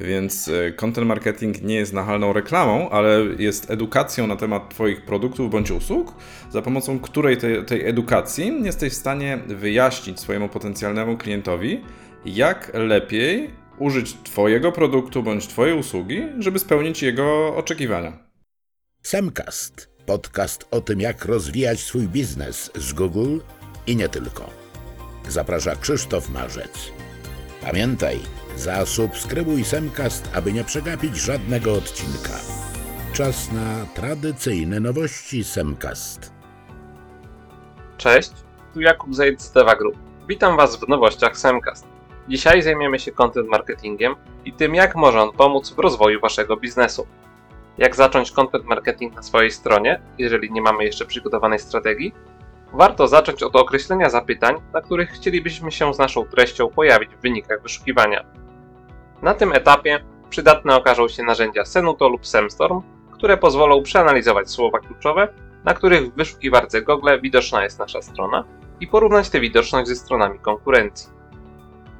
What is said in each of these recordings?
Więc e, content marketing nie jest nachalną reklamą, ale jest edukacją na temat Twoich produktów bądź usług, za pomocą której tej, tej edukacji jesteś w stanie wyjaśnić swojemu potencjalnemu klientowi, jak lepiej użyć Twojego produktu bądź Twojej usługi, żeby spełnić jego oczekiwania. Semcast. Podcast o tym, jak rozwijać swój biznes z Google i nie tylko. Zaprasza Krzysztof Marzec. Pamiętaj, zasubskrybuj Semcast, aby nie przegapić żadnego odcinka. Czas na tradycyjne nowości Semcast. Cześć, tu Jakub Zajd z Deva Group. Witam Was w nowościach Semcast. Dzisiaj zajmiemy się content marketingiem i tym, jak może on pomóc w rozwoju Waszego biznesu. Jak zacząć content marketing na swojej stronie, jeżeli nie mamy jeszcze przygotowanej strategii? Warto zacząć od określenia zapytań, na których chcielibyśmy się z naszą treścią pojawić w wynikach wyszukiwania. Na tym etapie przydatne okażą się narzędzia Senuto lub Semstorm, które pozwolą przeanalizować słowa kluczowe, na których w wyszukiwarce Google widoczna jest nasza strona i porównać tę widoczność ze stronami konkurencji.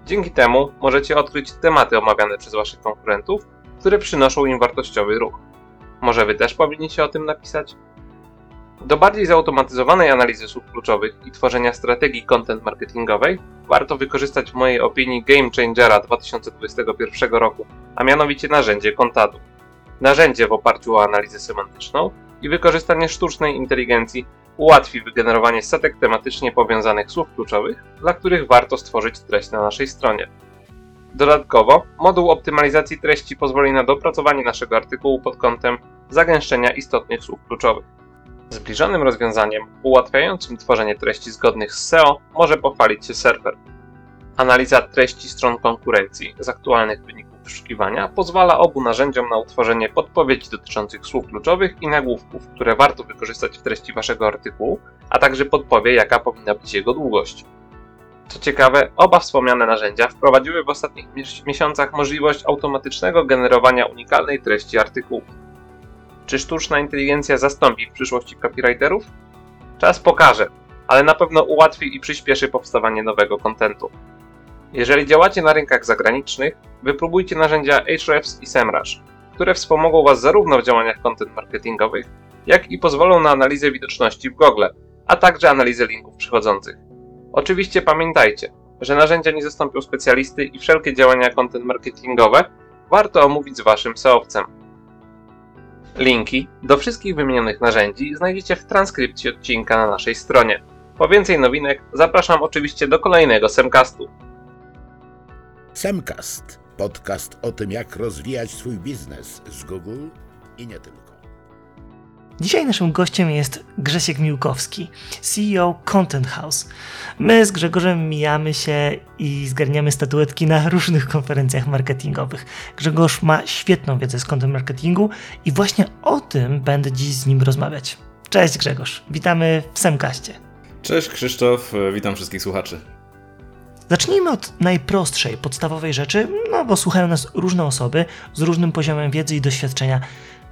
Dzięki temu możecie odkryć tematy omawiane przez Waszych konkurentów, które przynoszą im wartościowy ruch. Może Wy też powinniście o tym napisać? Do bardziej zautomatyzowanej analizy słów kluczowych i tworzenia strategii content marketingowej warto wykorzystać w mojej opinii Game Changera 2021 roku, a mianowicie narzędzie Contadu. Narzędzie w oparciu o analizę semantyczną i wykorzystanie sztucznej inteligencji ułatwi wygenerowanie setek tematycznie powiązanych słów kluczowych, dla których warto stworzyć treść na naszej stronie. Dodatkowo, moduł optymalizacji treści pozwoli na dopracowanie naszego artykułu pod kątem zagęszczenia istotnych słów kluczowych. Zbliżonym rozwiązaniem ułatwiającym tworzenie treści zgodnych z SEO może pochwalić się serwer. Analiza treści stron konkurencji z aktualnych wyników wyszukiwania pozwala obu narzędziom na utworzenie podpowiedzi dotyczących słów kluczowych i nagłówków, które warto wykorzystać w treści Waszego artykułu, a także podpowie, jaka powinna być jego długość. Co ciekawe, oba wspomniane narzędzia wprowadziły w ostatnich miesiącach możliwość automatycznego generowania unikalnej treści artykułów. Czy sztuczna inteligencja zastąpi w przyszłości copywriterów? Czas pokaże, ale na pewno ułatwi i przyspieszy powstawanie nowego kontentu. Jeżeli działacie na rynkach zagranicznych, wypróbujcie narzędzia Ahrefs i SEMrush, które wspomogą Was zarówno w działaniach content marketingowych, jak i pozwolą na analizę widoczności w Google, a także analizę linków przychodzących. Oczywiście pamiętajcie, że narzędzia nie zastąpią specjalisty i wszelkie działania content marketingowe warto omówić z Waszym SEOwcem. Linki do wszystkich wymienionych narzędzi znajdziecie w transkrypcji odcinka na naszej stronie. Po więcej nowinek zapraszam oczywiście do kolejnego Semcastu. Semcast. Podcast o tym, jak rozwijać swój biznes z Google i nie tylko. Dzisiaj naszym gościem jest Grzesiek Miłkowski, CEO Content House. My z Grzegorzem mijamy się i zgarniamy statuetki na różnych konferencjach marketingowych. Grzegorz ma świetną wiedzę z content marketingu i właśnie o tym będę dziś z nim rozmawiać. Cześć Grzegorz, witamy w Semkaście. Cześć Krzysztof, witam wszystkich słuchaczy. Zacznijmy od najprostszej, podstawowej rzeczy, no bo słuchają nas różne osoby z różnym poziomem wiedzy i doświadczenia.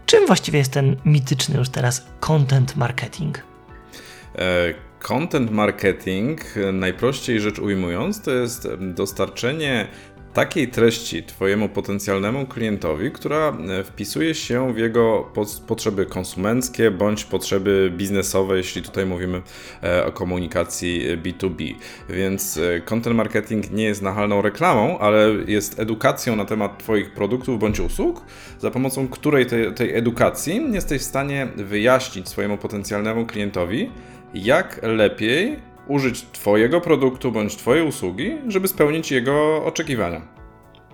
Czym właściwie jest ten mityczny już teraz content marketing? E, content marketing, najprościej rzecz ujmując, to jest dostarczenie takiej treści Twojemu potencjalnemu klientowi, która e, wpisuje się w jego potrzeby konsumenckie bądź potrzeby biznesowe, jeśli tutaj mówimy e, o komunikacji B2B. Więc e, content marketing nie jest nachalną reklamą, ale jest edukacją na temat Twoich produktów bądź usług, za pomocą której tej, tej edukacji jesteś w stanie wyjaśnić swojemu potencjalnemu klientowi, jak lepiej użyć Twojego produktu bądź Twojej usługi, żeby spełnić jego oczekiwania.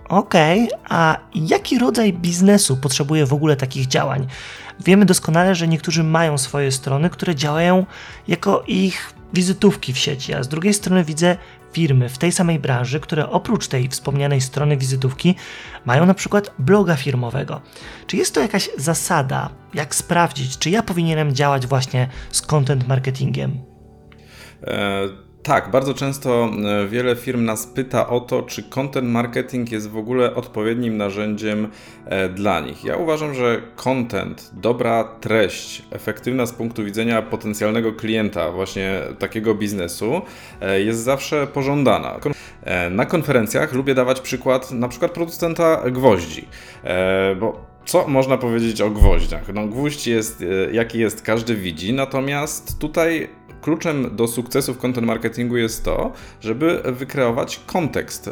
Okej, okay, a jaki rodzaj biznesu potrzebuje w ogóle takich działań? Wiemy doskonale, że niektórzy mają swoje strony, które działają jako ich wizytówki w sieci, a z drugiej strony widzę firmy w tej samej branży, które oprócz tej wspomnianej strony wizytówki mają na przykład bloga firmowego. Czy jest to jakaś zasada, jak sprawdzić, czy ja powinienem działać właśnie z content marketingiem? E, tak, bardzo często e, wiele firm nas pyta o to, czy content marketing jest w ogóle odpowiednim narzędziem e, dla nich. Ja uważam, że content, dobra treść, efektywna z punktu widzenia potencjalnego klienta, właśnie takiego biznesu, jest zawsze pożądana. Na konferencjach lubię dawać przykład na przykład producenta gwoździ, bo co można powiedzieć o gwoździach? No, gwóźdź jest jaki jest, każdy widzi, natomiast tutaj kluczem do sukcesu w content marketingu jest to, żeby wykreować kontekst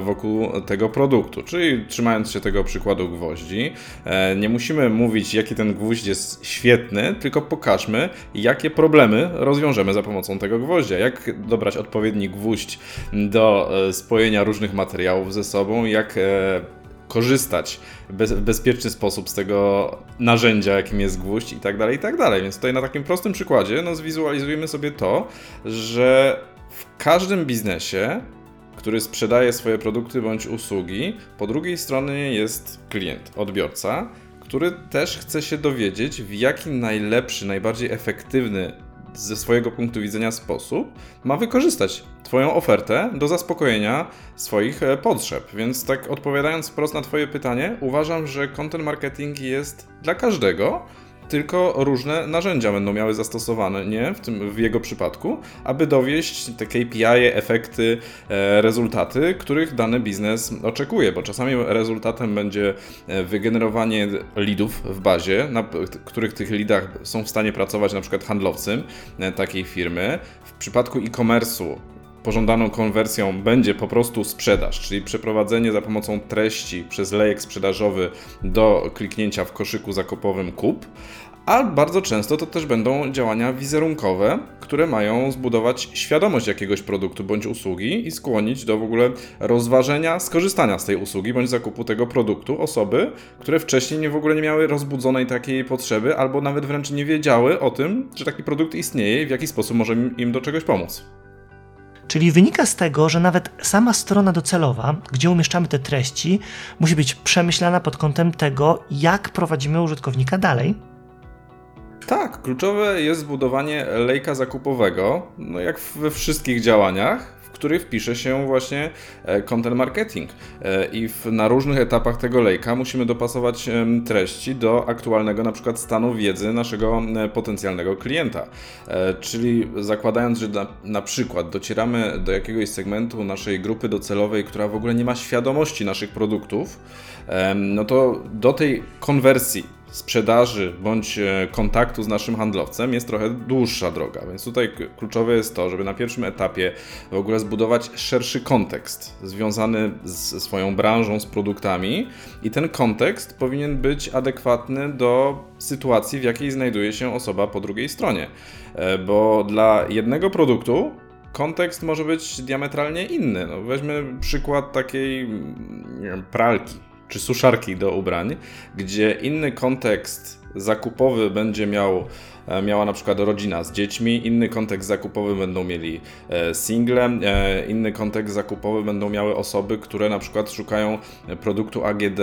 wokół tego produktu. Czyli trzymając się tego przykładu gwoździ, e, nie musimy mówić, jaki ten gwóźdź jest świetny, tylko pokażmy, jakie problemy rozwiążemy za pomocą tego gwoździa. Jak dobrać odpowiedni gwóźdź do e, spojenia różnych materiałów ze sobą, jak korzystać w bezpieczny sposób z tego narzędzia, jakim jest gwóźdź i tak dalej, i tak dalej. Więc tutaj na takim prostym przykładzie no, zwizualizujemy sobie to, że w każdym biznesie, który sprzedaje swoje produkty bądź usługi, po drugiej stronie jest klient, odbiorca, który też chce się dowiedzieć, w jaki najlepszy, najbardziej efektywny ze swojego punktu widzenia sposób ma wykorzystać Twoją ofertę do zaspokojenia swoich e, potrzeb. Więc tak odpowiadając wprost na Twoje pytanie, uważam, że content marketing jest dla każdego, tylko różne narzędzia będą miały zastosowane, nie? W, tym, w jego przypadku, aby dowieść te KPI, efekty, e, rezultaty, których dany biznes oczekuje, bo czasami rezultatem będzie e, wygenerowanie leadów w bazie, na których tych leadach są w stanie pracować na przykład handlowcy e, takiej firmy. W przypadku e-commerce'u pożądaną konwersją będzie po prostu sprzedaż, czyli przeprowadzenie za pomocą treści przez lejek sprzedażowy do kliknięcia w koszyku zakupowym kup, a bardzo często to też będą działania wizerunkowe, które mają zbudować świadomość jakiegoś produktu bądź usługi i skłonić do w ogóle rozważenia skorzystania z tej usługi bądź zakupu tego produktu osoby, które wcześniej nie w ogóle nie miały rozbudzonej takiej potrzeby albo nawet wręcz nie wiedziały o tym, że taki produkt istnieje i w jaki sposób może im do czegoś pomóc. Czyli wynika z tego, że nawet sama strona docelowa, gdzie umieszczamy te treści, musi być przemyślana pod kątem tego, jak prowadzimy użytkownika dalej. Tak, kluczowe jest zbudowanie lejka zakupowego, no jak we wszystkich działaniach, który wpisze się właśnie e, content marketing. E, I w, na różnych etapach tego lejka musimy dopasować treści do aktualnego na przykład stanu wiedzy naszego e, potencjalnego klienta. Czyli zakładając, że na, na przykład docieramy do jakiegoś segmentu naszej grupy docelowej, która w ogóle nie ma świadomości naszych produktów, no to do tej konwersji sprzedaży bądź e, kontaktu z naszym handlowcem jest trochę dłuższa droga, więc tutaj kluczowe jest to, żeby na pierwszym etapie w ogóle zbudować szerszy kontekst związany ze swoją branżą, z produktami i ten kontekst powinien być adekwatny do sytuacji, w jakiej znajduje się osoba po drugiej stronie, e, bo dla jednego produktu kontekst może być diametralnie inny. No, weźmy przykład takiej wiem, pralki czy suszarki do ubrań, gdzie inny kontekst zakupowy będzie miał e, miała na przykład rodzina z dziećmi, inny kontekst zakupowy będą mieli e, single, e, inny kontekst zakupowy będą miały osoby, które na przykład szukają produktu AGD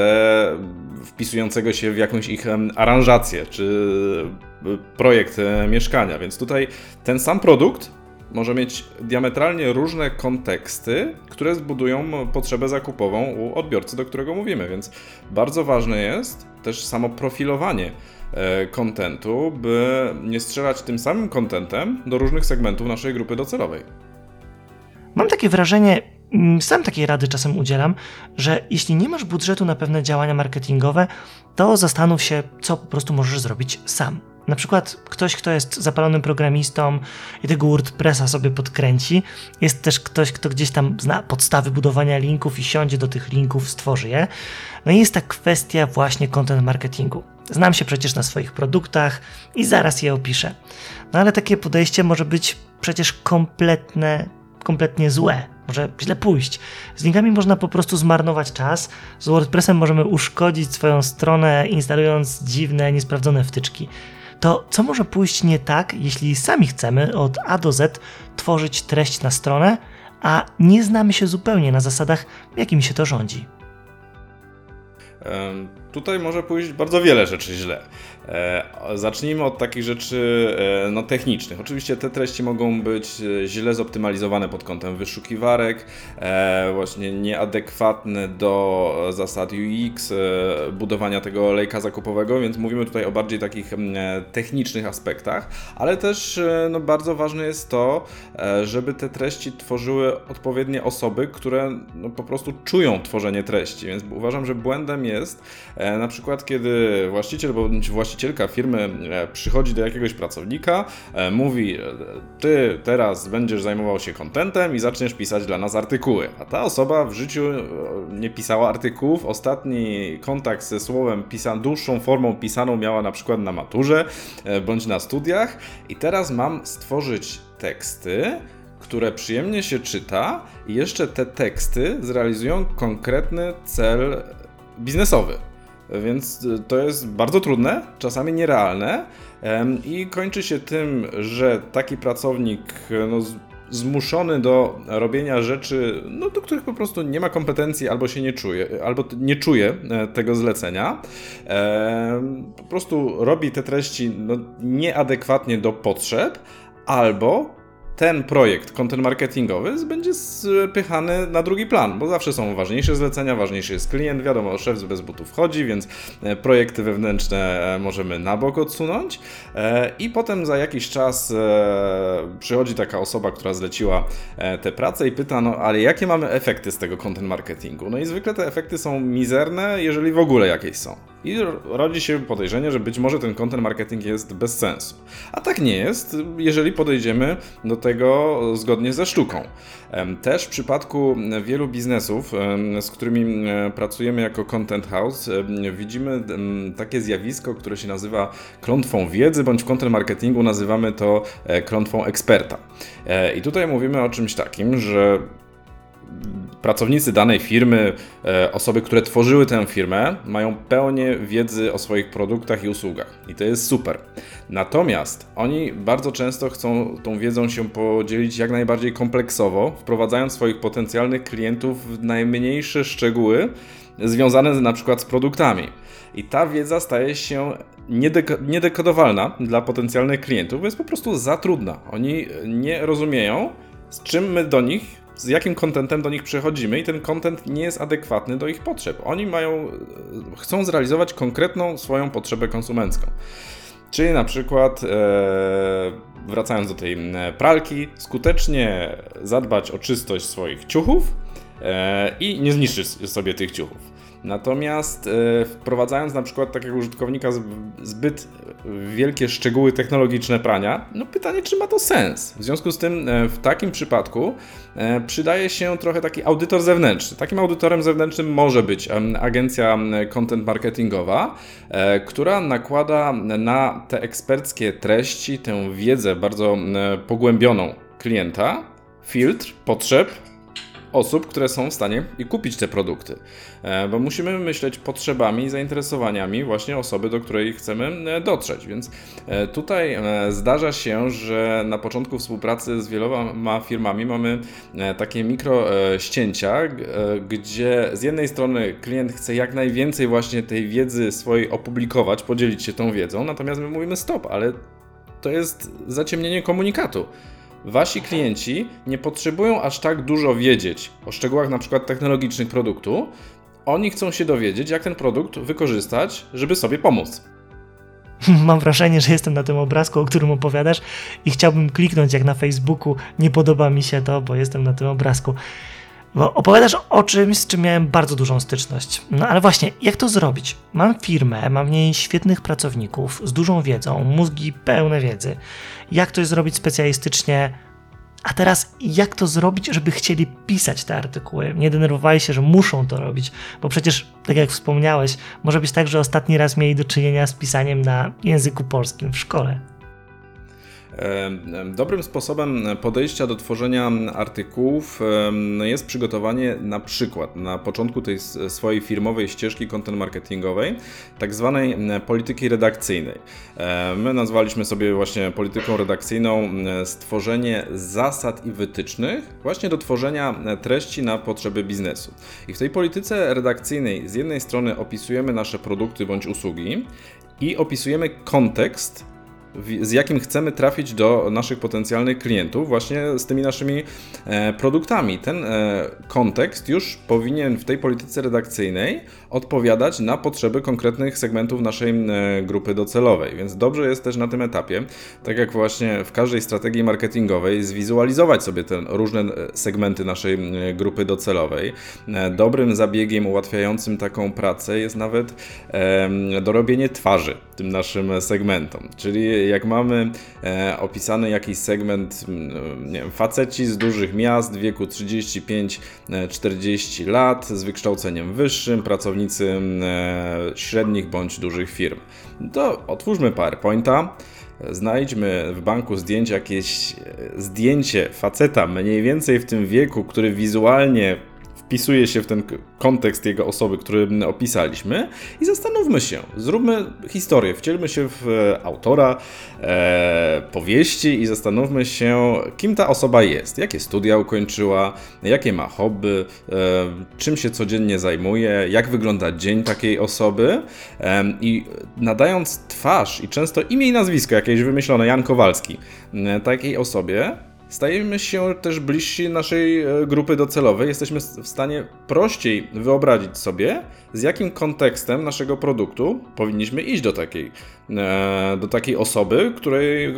wpisującego się w jakąś ich aranżację czy projekt mieszkania. Więc tutaj ten sam produkt może mieć diametralnie różne konteksty, które zbudują potrzebę zakupową u odbiorcy, do którego mówimy, więc bardzo ważne jest też samo profilowanie e, kontentu, by nie strzelać tym samym kontentem do różnych segmentów naszej grupy docelowej. Mam takie wrażenie, mm, sam takiej rady czasem udzielam, że jeśli nie masz budżetu na pewne działania marketingowe, to zastanów się, co po prostu możesz zrobić sam. Na przykład ktoś, kto jest zapalonym programistą i tego WordPressa sobie podkręci, jest też ktoś, kto gdzieś tam zna podstawy budowania linków i siądzie do tych linków, stworzy je. No i jest ta kwestia właśnie content marketingu. Znam się przecież na swoich produktach i zaraz je opiszę. No ale takie podejście może być przecież kompletne, kompletnie złe. Może źle pójść. Z linkami można po prostu zmarnować czas. Z WordPressem możemy uszkodzić swoją stronę, instalując dziwne, niesprawdzone wtyczki to co może pójść nie tak, jeśli sami chcemy od A do Z tworzyć treść na stronę, a nie znamy się zupełnie na zasadach, jakimi się to rządzi? Tutaj może pójść bardzo wiele rzeczy źle. E, zacznijmy od takich rzeczy e, no, technicznych. Oczywiście te treści mogą być e, źle zoptymalizowane pod kątem wyszukiwarek, właśnie nieadekwatne do zasad UX, budowania tego lejka zakupowego, więc mówimy tutaj o bardziej takich e, technicznych aspektach, ale też no, bardzo ważne jest to, żeby te treści tworzyły odpowiednie osoby, które no, po prostu czują tworzenie treści, więc uważam, że błędem jest na przykład, kiedy właściciel bądź właścicielka firmy e, przychodzi do jakiegoś pracownika, e, mówi, e, ty teraz będziesz zajmował się kontentem i zaczniesz pisać dla nas artykuły, a ta osoba w życiu e, nie pisała artykułów, ostatni kontakt ze słowem pisa dłuższą formą pisaną miała na przykład na maturze e, bądź na studiach. I teraz mam stworzyć teksty, które przyjemnie się czyta i jeszcze te teksty zrealizują konkretny cel biznesowy. Więc y, to jest bardzo trudne, czasami nierealne. I kończy się tym, że taki pracownik e, no, zmuszony do robienia rzeczy, no, do których po prostu nie ma kompetencji albo się nie czuje, albo nie czuje e, tego zlecenia, po prostu robi te treści no, nieadekwatnie do potrzeb, albo ten projekt content marketingowy będzie spychany na drugi plan, bo zawsze są ważniejsze zlecenia, ważniejszy jest klient, wiadomo, szef bez butów chodzi, więc e, projekty wewnętrzne e, możemy na bok odsunąć e, i potem za jakiś czas przychodzi taka osoba, która zleciła tę pracę i pyta, no ale jakie mamy efekty z tego content marketingu? No i zwykle te efekty są mizerne, jeżeli w ogóle jakieś są. I ro- rodzi się podejrzenie, że być może ten content marketing jest bez sensu. A tak nie jest, jeżeli podejdziemy do tego zgodnie ze sztuką. Też w przypadku wielu biznesów, z którymi pracujemy jako Content House, widzimy takie zjawisko, które się nazywa klątwą wiedzy, bądź w content marketingu nazywamy to e, klątwą eksperta. E, I tutaj mówimy o czymś takim, że pracownicy danej firmy, e, osoby, które tworzyły tę firmę, mają pełnię wiedzy o swoich produktach i usługach. I to jest super. Natomiast oni bardzo często chcą tą wiedzą się podzielić jak najbardziej kompleksowo, wprowadzając swoich potencjalnych klientów w najmniejsze szczegóły związane na przykład z produktami. I ta wiedza staje się niedek- niedekodowalna dla potencjalnych klientów, bo jest po prostu za trudna. Oni nie rozumieją, z czym my do nich z jakim kontentem do nich przechodzimy i ten kontent nie jest adekwatny do ich potrzeb. Oni mają, e, chcą zrealizować konkretną swoją potrzebę konsumencką. Czyli na przykład, e, wracając do tej pralki, skutecznie zadbać o czystość swoich ciuchów e, i nie zniszczyć sobie tych ciuchów. Natomiast e, wprowadzając na przykład takiego użytkownika zbyt wielkie szczegóły technologiczne prania, no pytanie, czy ma to sens. W związku z tym e, w takim przypadku e, przydaje się trochę taki audytor zewnętrzny. Takim audytorem zewnętrznym może być agencja content marketingowa, która nakłada na te eksperckie treści, tę wiedzę bardzo pogłębioną klienta, filtr potrzeb osób, które są w stanie i kupić te produkty. E, Bo musimy myśleć potrzebami i zainteresowaniami właśnie osoby, do której chcemy e, dotrzeć. Więc e, tutaj zdarza się, że na początku współpracy z wieloma firmami mamy takie mikro ścięcia, gdzie z jednej strony klient chce jak najwięcej właśnie tej wiedzy swojej opublikować, podzielić się tą wiedzą, natomiast my mówimy stop, ale to jest zaciemnienie komunikatu. Wasi klienci nie potrzebują aż tak dużo wiedzieć o szczegółach na przykład technologicznych produktu. Oni chcą się dowiedzieć, jak ten produkt wykorzystać, żeby sobie pomóc. Mam wrażenie, że jestem na tym obrazku, o którym opowiadasz i chciałbym kliknąć jak na Facebooku. Nie podoba mi się to, bo jestem na tym obrazku. Bo opowiadasz o czymś, z czym miałem bardzo dużą styczność. No ale właśnie, jak to zrobić? Mam firmę, mam w niej świetnych pracowników z dużą wiedzą, mózgi pełne wiedzy. Jak to zrobić specjalistycznie? A teraz, jak to zrobić, żeby chcieli pisać te artykuły? Nie denerwowali się, że muszą to robić, bo przecież, tak jak wspomniałeś, może być tak, że ostatni raz mieli do czynienia z pisaniem na języku polskim w szkole. Dobrym sposobem podejścia do tworzenia artykułów jest przygotowanie na przykład na początku tej swojej firmowej ścieżki content marketingowej, tak zwanej polityki redakcyjnej. My nazwaliśmy sobie właśnie polityką redakcyjną stworzenie zasad i wytycznych właśnie do tworzenia treści na potrzeby biznesu. I w tej polityce redakcyjnej z jednej strony opisujemy nasze produkty bądź usługi i opisujemy kontekst, z jakim chcemy trafić do naszych potencjalnych klientów, właśnie z tymi naszymi e, produktami. Ten e, kontekst już powinien w tej polityce redakcyjnej odpowiadać na potrzeby konkretnych segmentów naszej e, grupy docelowej, więc dobrze jest też na tym etapie, tak jak właśnie w każdej strategii marketingowej, zwizualizować sobie te różne segmenty naszej grupy docelowej. Dobrym zabiegiem ułatwiającym taką pracę jest nawet dorobienie twarzy tym naszym segmentom, czyli jak mamy e, opisany jakiś segment, nie wiem, faceci z dużych miast w wieku 35-40 e, lat, z wykształceniem wyższym, pracownicy e, średnich bądź dużych firm, to otwórzmy PowerPointa. Znajdźmy w banku zdjęć jakieś e, zdjęcie faceta mniej więcej w tym wieku, który wizualnie wpisuje się w ten kontekst jego osoby, który opisaliśmy i zastanówmy się, zróbmy historię, wcielmy się w e, autora e, powieści i zastanówmy się, kim ta osoba jest, jakie studia ukończyła, jakie ma hobby, e, czym się codziennie zajmuje, jak wygląda dzień takiej osoby e, i nadając twarz i często imię i nazwisko jakieś wymyślone, Jan Kowalski, e, takiej osobie, stajemy się też bliżsi naszej e, grupy docelowej. Jesteśmy w stanie prościej wyobrazić sobie, z jakim kontekstem naszego produktu powinniśmy iść do takiej, e, do takiej osoby, której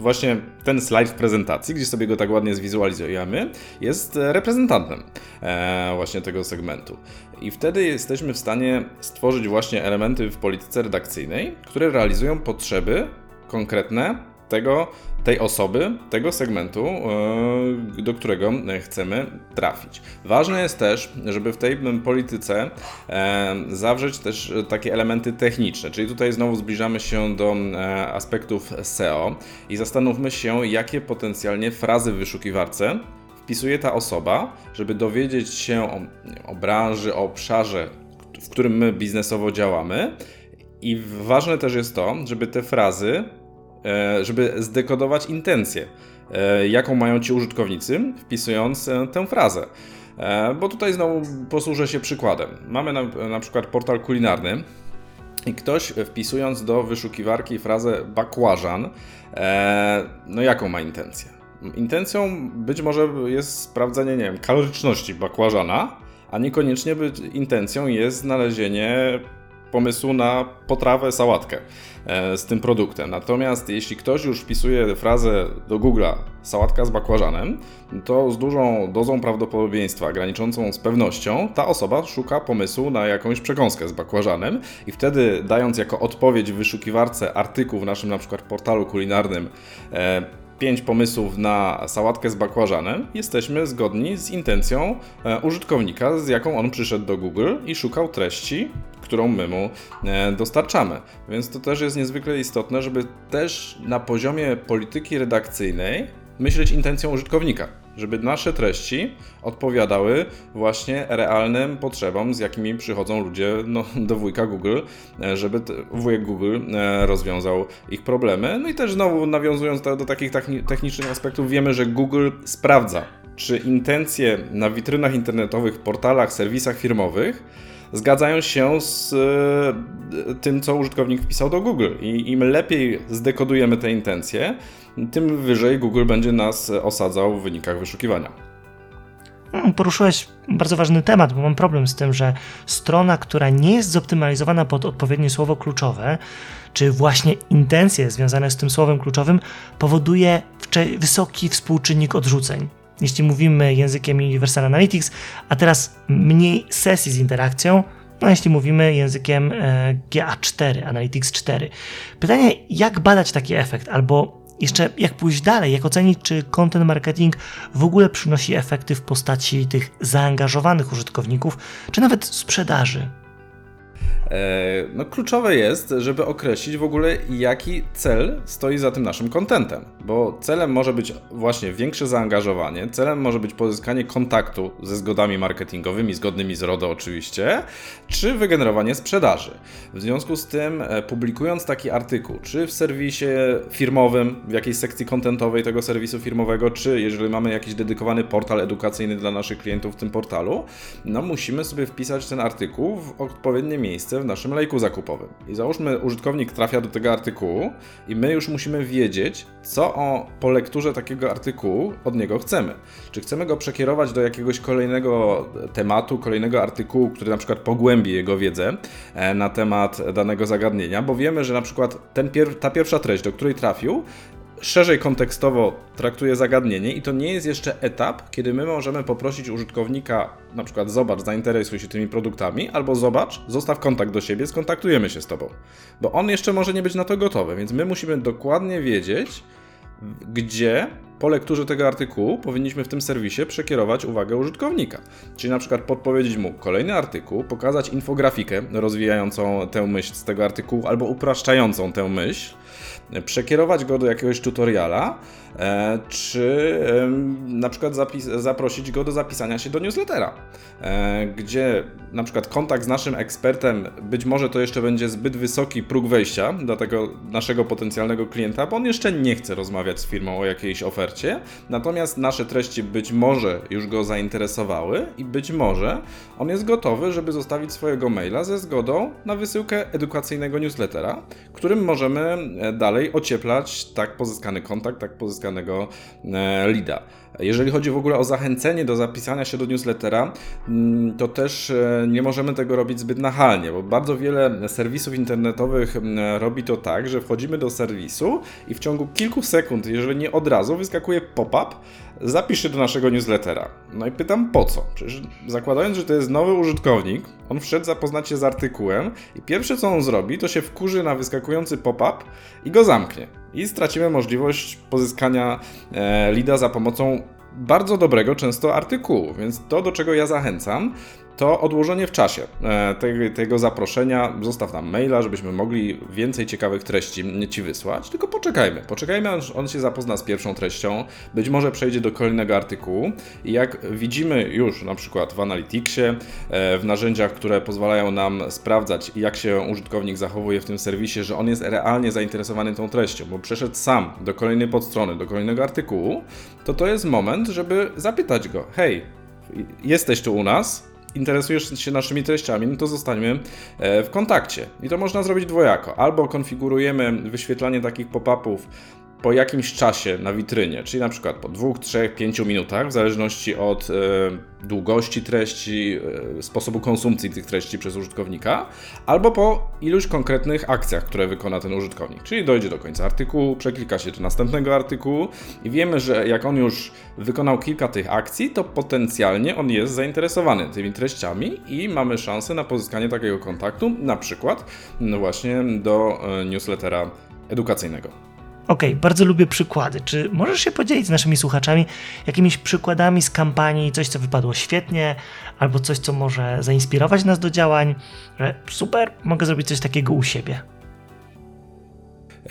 właśnie ten slajd w prezentacji, gdzie sobie go tak ładnie zwizualizujemy, jest reprezentantem e, właśnie tego segmentu. I wtedy jesteśmy w stanie stworzyć właśnie elementy w polityce redakcyjnej, które realizują potrzeby konkretne tego, tej osoby, tego segmentu, e, do którego chcemy trafić. Ważne jest też, żeby w tej polityce e, zawrzeć też takie elementy techniczne, czyli tutaj znowu zbliżamy się do e, aspektów SEO i zastanówmy się, jakie potencjalnie frazy w wyszukiwarce wpisuje ta osoba, żeby dowiedzieć się o, o branży, o obszarze, w którym my biznesowo działamy. I ważne też jest to, żeby te frazy E, żeby zdekodować intencję, e, jaką mają ci użytkownicy, wpisując e, tę frazę. Bo tutaj znowu posłużę się przykładem. Mamy na, na przykład portal kulinarny, i ktoś wpisując do wyszukiwarki frazę bakłażan, no jaką ma intencję? Intencją być może jest sprawdzenie, nie wiem, kaloryczności bakłażana, a niekoniecznie być, intencją jest znalezienie pomysłu na potrawę, sałatkę e, z tym produktem. Natomiast jeśli ktoś już wpisuje frazę do Google'a sałatka z bakłażanem, to z dużą dozą prawdopodobieństwa, graniczącą z pewnością, ta osoba szuka pomysłu na jakąś przekąskę z bakłażanem i wtedy dając jako odpowiedź w wyszukiwarce artykuł w naszym na przykład portalu kulinarnym e, pięć pomysłów na sałatkę z bakłażanem, jesteśmy zgodni z intencją e, użytkownika, z jaką on przyszedł do Google i szukał treści, którą my mu e, dostarczamy. Więc to też jest niezwykle istotne, żeby też na poziomie polityki redakcyjnej myśleć intencją użytkownika, żeby nasze treści odpowiadały właśnie realnym potrzebom, z jakimi przychodzą ludzie no, do wujka Google, e, żeby wujek Google e, rozwiązał ich problemy. No i też znowu nawiązując do, do takich technicznych aspektów, wiemy, że Google sprawdza, czy intencje na witrynach internetowych, portalach, serwisach firmowych zgadzają się z e, tym, co użytkownik wpisał do Google. I im lepiej zdekodujemy te intencje, tym wyżej Google będzie nas osadzał w wynikach wyszukiwania. Hmm, poruszyłeś bardzo ważny temat, bo mam problem z tym, że strona, która nie jest zoptymalizowana pod odpowiednie słowo kluczowe, czy właśnie intencje związane z tym słowem kluczowym, powoduje wysoki współczynnik odrzuceń jeśli mówimy językiem Universal Analytics, a teraz mniej sesji z interakcją, no jeśli mówimy językiem e, GA4, Analytics 4. Pytanie, jak badać taki efekt, albo jeszcze jak pójść dalej, jak ocenić, czy content marketing w ogóle przynosi efekty w postaci tych zaangażowanych użytkowników, czy nawet sprzedaży? E, no, kluczowe jest, żeby określić w ogóle, jaki cel stoi za tym naszym kontentem, bo celem może być właśnie większe zaangażowanie, celem może być pozyskanie kontaktu ze zgodami marketingowymi, zgodnymi z RODO oczywiście, czy wygenerowanie sprzedaży. W związku z tym, e, publikując taki artykuł, czy w serwisie firmowym, w jakiejś sekcji kontentowej tego serwisu firmowego, czy jeżeli mamy jakiś dedykowany portal edukacyjny dla naszych klientów w tym portalu, no musimy sobie wpisać ten artykuł w odpowiednie miejsce w naszym lejku zakupowym. I załóżmy, użytkownik trafia do tego artykułu i my już musimy wiedzieć, co o, po lekturze takiego artykułu od niego chcemy. Czy chcemy go przekierować do jakiegoś kolejnego tematu, kolejnego artykułu, który na przykład pogłębi jego wiedzę e, na temat danego zagadnienia, bo wiemy, że na przykład ten pier ta pierwsza treść, do której trafił, szerzej kontekstowo traktuje zagadnienie i to nie jest jeszcze etap, kiedy my możemy poprosić użytkownika, na przykład zobacz, zainteresuj się tymi produktami, albo zobacz, zostaw kontakt do siebie, skontaktujemy się z tobą. Bo on jeszcze może nie być na to gotowy, więc my musimy dokładnie wiedzieć, gdzie po lekturze tego artykułu powinniśmy w tym serwisie przekierować uwagę użytkownika. Czyli na przykład podpowiedzieć mu kolejny artykuł, pokazać infografikę rozwijającą tę myśl z tego artykułu albo upraszczającą tę myśl, przekierować go do jakiegoś tutoriala, czy na przykład zaprosić go do zapisania się do newslettera, e, gdzie na przykład kontakt z naszym ekspertem, być może to jeszcze będzie zbyt wysoki próg wejścia dla tego naszego potencjalnego klienta, bo on jeszcze nie chce rozmawiać z firmą o jakiejś ofercie, natomiast nasze treści być może już go zainteresowały i być może on jest gotowy, żeby zostawić swojego maila ze zgodą na wysyłkę edukacyjnego newslettera, którym możemy e, dalej ocieplać tak pozyskany kontakt, tak pozyskanego e, leada. Jeżeli chodzi w ogóle o zachęcenie do zapisania się do newslettera, mm, to też e, nie możemy tego robić zbyt nachalnie, bo bardzo wiele serwisów internetowych mm, robi to tak, że wchodzimy do serwisu i w ciągu kilku sekund, jeżeli nie od razu, wyskakuje pop-up, zapisz się do naszego newslettera. No i pytam po co? Przecież zakładając, że to jest nowy użytkownik, on wszedł zapoznać się z artykułem i pierwsze co on zrobi, to się wkurzy na wyskakujący pop-up i go zamknie. I stracimy możliwość pozyskania e, lida za pomocą bardzo dobrego często artykułu, więc to, do czego ja zachęcam, to odłożenie w czasie e, tego, zaproszenia. Zostaw nam maila, żebyśmy mogli więcej ciekawych treści Ci wysłać. Tylko poczekajmy. Poczekajmy, aż on się zapozna z pierwszą treścią. Być może przejdzie do kolejnego artykułu. I jak widzimy już na przykład w Analyticsie, e, w narzędziach, które pozwalają nam sprawdzać, jak się użytkownik zachowuje w tym serwisie, że on jest realnie zainteresowany tą treścią, bo przeszedł sam do kolejnej podstrony, do kolejnego artykułu, to to jest moment, żeby zapytać go: hej, jesteś tu u nas, interesujesz się naszymi treściami, no to zostańmy e, w kontakcie. I to można zrobić dwojako. Albo konfigurujemy wyświetlanie takich pop-upów po jakimś czasie na witrynie, czyli na przykład po 2, 3, 5 minutach, w zależności od e, długości treści, e, sposobu konsumpcji tych treści przez użytkownika, albo po iluś konkretnych akcjach, które wykona ten użytkownik. Czyli dojdzie do końca artykułu, przeklika się do następnego artykułu i wiemy, że jak on już wykonał kilka tych akcji, to potencjalnie on jest zainteresowany tymi treściami i mamy szansę na pozyskanie takiego kontaktu, na przykład no właśnie do e, newslettera edukacyjnego. Okej, okay, bardzo lubię przykłady. Czy możesz się podzielić z naszymi słuchaczami jakimiś przykładami z kampanii, coś co wypadło świetnie, albo coś co może zainspirować nas do działań? Że super, mogę zrobić coś takiego u siebie.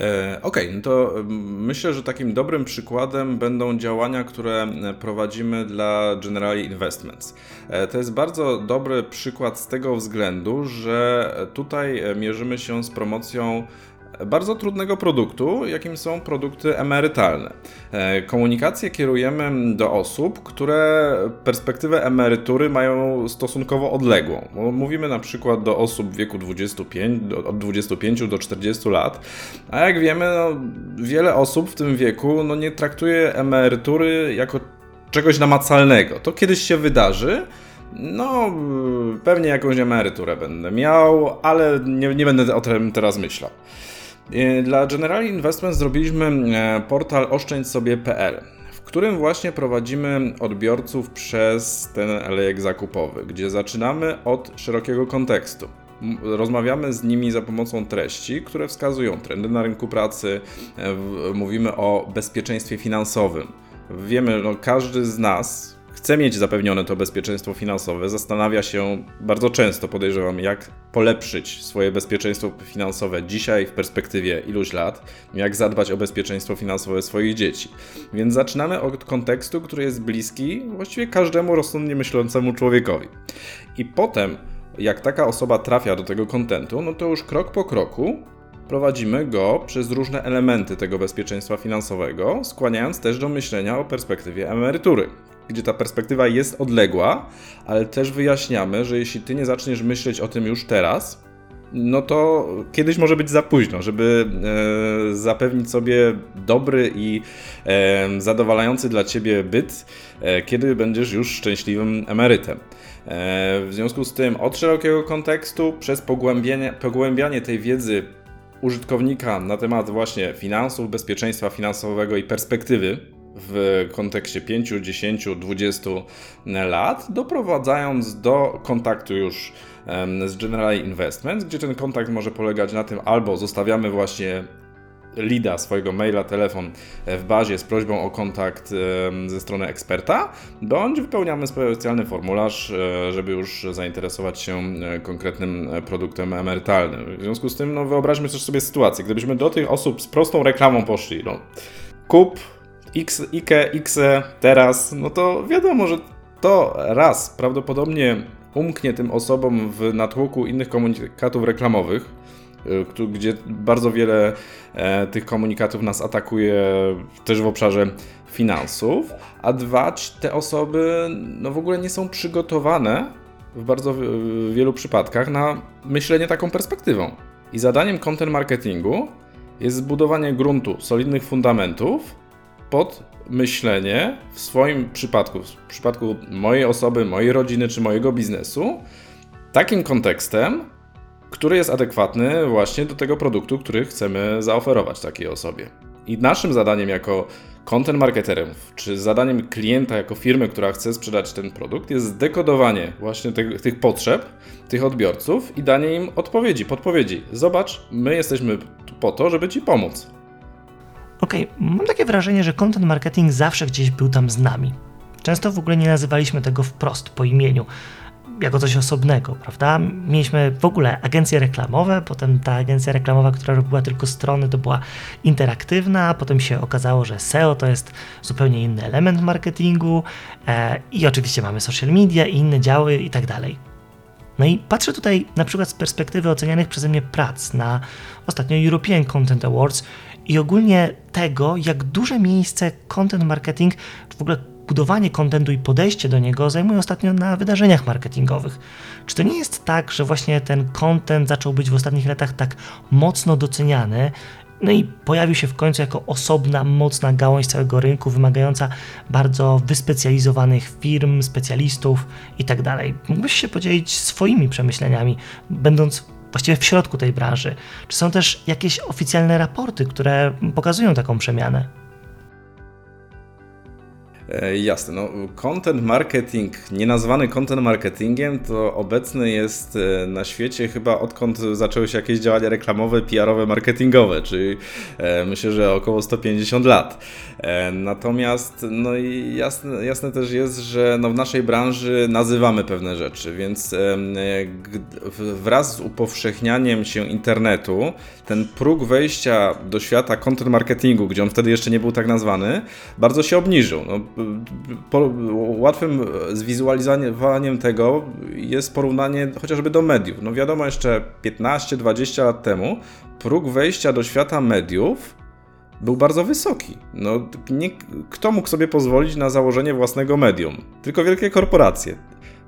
E, okej, okay, no to myślę, że takim dobrym przykładem będą działania, które prowadzimy dla Generali Investments. E, to jest bardzo dobry przykład z tego względu, że tutaj mierzymy się z promocją bardzo trudnego produktu, jakim są produkty emerytalne. E, komunikację kierujemy do osób, które perspektywę emerytury mają stosunkowo odległą. Mówimy na przykład do osób w wieku 25, od 25 do 40 lat, a jak wiemy, no, wiele osób w tym wieku no, nie traktuje emerytury jako czegoś namacalnego. To kiedyś się wydarzy, no, pewnie jakąś emeryturę będę miał, ale nie, nie będę o tym teraz myślał. E, dla General Investment zrobiliśmy e, portal oszczędźsobie.pl, w którym właśnie prowadzimy odbiorców przez ten alejek zakupowy, gdzie zaczynamy od szerokiego kontekstu. Rozmawiamy z nimi za pomocą treści, które wskazują trendy na rynku pracy, e, mówimy o bezpieczeństwie finansowym. Wiemy, no każdy z nas chce mieć zapewnione to bezpieczeństwo finansowe, zastanawia się bardzo często, podejrzewam, jak polepszyć swoje bezpieczeństwo finansowe dzisiaj w perspektywie iluś lat, jak zadbać o bezpieczeństwo finansowe swoich dzieci. Więc zaczynamy od kontekstu, który jest bliski właściwie każdemu rozsądnie myślącemu człowiekowi. I potem, jak taka osoba trafia do tego kontentu, no to już krok po kroku prowadzimy go przez różne elementy tego bezpieczeństwa finansowego, skłaniając też do myślenia o perspektywie emerytury, gdzie ta perspektywa jest odległa, ale też wyjaśniamy, że jeśli ty nie zaczniesz myśleć o tym już teraz, no to kiedyś może być za późno, żeby e, zapewnić sobie dobry i e, zadowalający dla ciebie byt, e, kiedy będziesz już szczęśliwym emerytem. E, w związku z tym, od szerokiego kontekstu, przez pogłębianie, pogłębianie tej wiedzy użytkownika na temat właśnie finansów, bezpieczeństwa finansowego i perspektywy w kontekście 5, 10, 20 lat, doprowadzając do kontaktu już z General Investments, gdzie ten kontakt może polegać na tym, albo zostawiamy właśnie lida, swojego maila, telefon w bazie z prośbą o kontakt ze strony eksperta, bądź wypełniamy specjalny formularz, e, żeby już zainteresować się e, konkretnym e, produktem emerytalnym. W związku z tym, no wyobraźmy sobie sytuację, gdybyśmy do tych osób z prostą reklamą poszli, no kup X, IKE, XE teraz, no to wiadomo, że to raz prawdopodobnie umknie tym osobom w natłoku innych komunikatów reklamowych, Y, gdzie bardzo wiele e, tych komunikatów nas atakuje też w obszarze finansów, a dwa, te osoby no w ogóle nie są przygotowane w bardzo wielu przypadkach na myślenie taką perspektywą. I zadaniem content marketingu jest zbudowanie gruntu, solidnych fundamentów pod myślenie w swoim przypadku, w przypadku mojej osoby, mojej rodziny czy mojego biznesu, takim kontekstem, który jest adekwatny właśnie do tego produktu, który chcemy zaoferować takiej osobie. I naszym zadaniem jako content marketerów, czy zadaniem klienta jako firmy, która chce sprzedać ten produkt, jest zdekodowanie właśnie tych, tych potrzeb, tych odbiorców i danie im odpowiedzi, podpowiedzi. Zobacz, my jesteśmy po to, żeby Ci pomóc. Okej, okay, mam takie wrażenie, że content marketing zawsze gdzieś był tam z nami. Często w ogóle nie nazywaliśmy tego wprost po imieniu jako coś osobnego, prawda? Mieliśmy w ogóle agencje reklamowe, potem ta agencja reklamowa, która robiła tylko strony, to była interaktywna, potem się okazało, że SEO to jest zupełnie inny element marketingu e, i oczywiście mamy social media i inne działy i tak dalej. No i patrzę tutaj na przykład z perspektywy ocenianych przeze mnie prac na ostatnio European Content Awards i ogólnie tego, jak duże miejsce content marketing, w ogóle budowanie kontentu i podejście do niego zajmuje ostatnio na wydarzeniach marketingowych. Czy to nie jest tak, że właśnie ten content zaczął być w ostatnich latach tak mocno doceniany no i pojawił się w końcu jako osobna, mocna gałąź całego rynku, wymagająca bardzo wyspecjalizowanych firm, specjalistów itd. Tak Mógłbyś się podzielić swoimi przemyśleniami, będąc właściwie w środku tej branży? Czy są też jakieś oficjalne raporty, które pokazują taką przemianę? E, jasne, no content marketing, nienazwany content marketingiem, to obecny jest e, na świecie chyba odkąd zaczęły się jakieś działania reklamowe, PR-owe, marketingowe, czyli e, myślę, że około 150 lat. Natomiast no i jasne, jasne też jest, że no w naszej branży nazywamy pewne rzeczy, więc wraz z upowszechnianiem się internetu, ten próg wejścia do świata content marketingu, gdzie on wtedy jeszcze nie był tak nazwany, bardzo się obniżył. No, po, łatwym zwizualizowaniem tego jest porównanie chociażby do mediów. No wiadomo, jeszcze 15-20 lat temu próg wejścia do świata mediów był bardzo wysoki. No, nie, kto mógł sobie pozwolić na założenie własnego medium? Tylko wielkie korporacje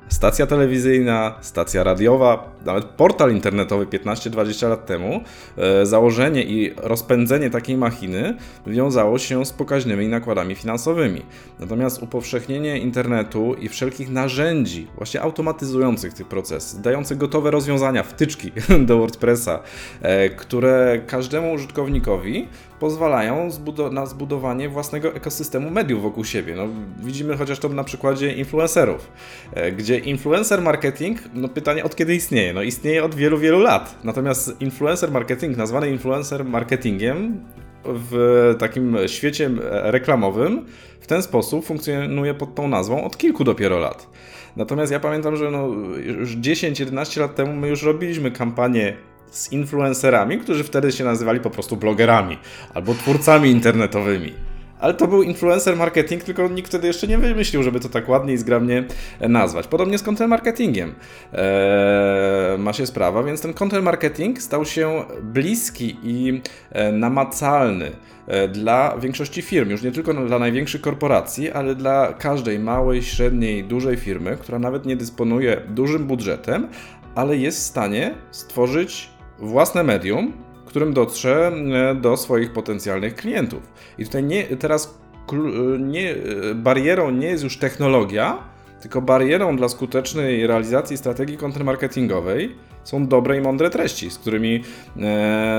stacja telewizyjna, stacja radiowa, nawet portal internetowy 15-20 lat temu, e, założenie i rozpędzenie takiej machiny wiązało się z pokaźnymi nakładami finansowymi. Natomiast upowszechnienie internetu i wszelkich narzędzi, właśnie automatyzujących tych procesy, dających gotowe rozwiązania, wtyczki do WordPressa, e, które każdemu użytkownikowi pozwalają na zbudowanie własnego ekosystemu mediów wokół siebie. No, widzimy chociaż to na przykładzie influencerów, e, gdzie influencer marketing, no pytanie od kiedy istnieje? No istnieje od wielu, wielu lat. Natomiast influencer marketing, nazwany influencer marketingiem, w takim świecie reklamowym w ten sposób funkcjonuje pod tą nazwą od kilku dopiero lat. Natomiast ja pamiętam, że no, już 10-11 lat temu my już robiliśmy kampanię z influencerami, którzy wtedy się nazywali po prostu blogerami albo twórcami internetowymi. Ale to był influencer marketing, tylko nikt wtedy jeszcze nie wymyślił, żeby to tak ładnie i zgrabnie nazwać. Podobnie z content marketingiem eee, ma się sprawa, więc ten content marketing stał się bliski i e, namacalny e, dla większości firm, już nie tylko dla największych korporacji, ale dla każdej małej, średniej, dużej firmy, która nawet nie dysponuje dużym budżetem, ale jest w stanie stworzyć własne medium, którym dotrze e, do swoich potencjalnych klientów. I tutaj nie, teraz e, nie, e, barierą nie jest już technologia, tylko barierą dla skutecznej realizacji strategii content marketingowej są dobre i mądre treści, z którymi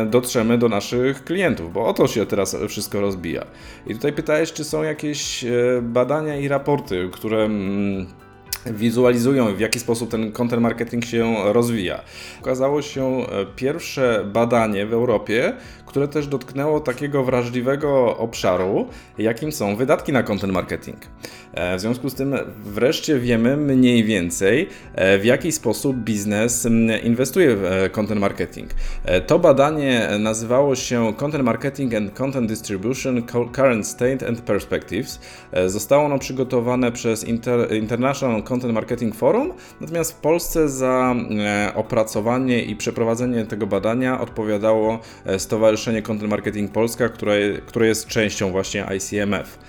dotrzemy do naszych klientów, bo o to się teraz wszystko rozbija. I tutaj pytałeś, czy są jakieś badania i raporty, które mm, wizualizują, w jaki sposób ten content marketing się rozwija. Okazało się e, pierwsze badanie w Europie, które też dotknęło takiego wrażliwego obszaru, jakim są wydatki na content marketing. E, w związku z tym wreszcie wiemy mniej więcej, e, w jaki sposób biznes inwestuje w content marketing. To badanie nazywało się Content Marketing and Content Distribution Current State and Perspectives. Zostało ono przygotowane przez Inter International Content Marketing Forum, natomiast w Polsce za e, opracowanie i przeprowadzenie tego badania odpowiadało e, Stowarzyszenie Content Marketing Polska, które, które jest częścią właśnie ICMF.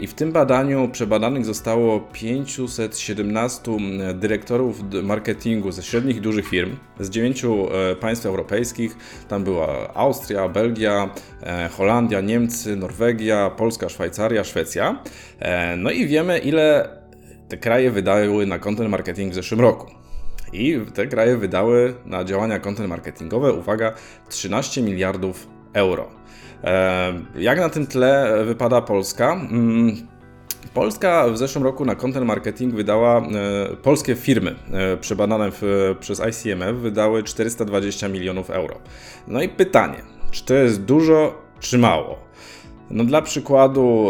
I w tym badaniu przebadanych zostało 517 dyrektorów marketingu ze średnich i dużych firm z dziewięciu e, państw europejskich. Tam była Austria, Belgia, Holandia, Niemcy, Norwegia, Polska, Szwajcaria, Szwecja. No i wiemy, ile te kraje wydały na content marketing w zeszłym roku. I te kraje wydały na działania content marketingowe, uwaga, 13 miliardów euro. E, jak na tym tle wypada Polska? Mm, Polska w zeszłym roku na content marketing wydała, e, polskie firmy e, przebadane w, przez ICMF wydały 420 milionów euro. No i pytanie, czy to jest dużo, czy mało? No dla przykładu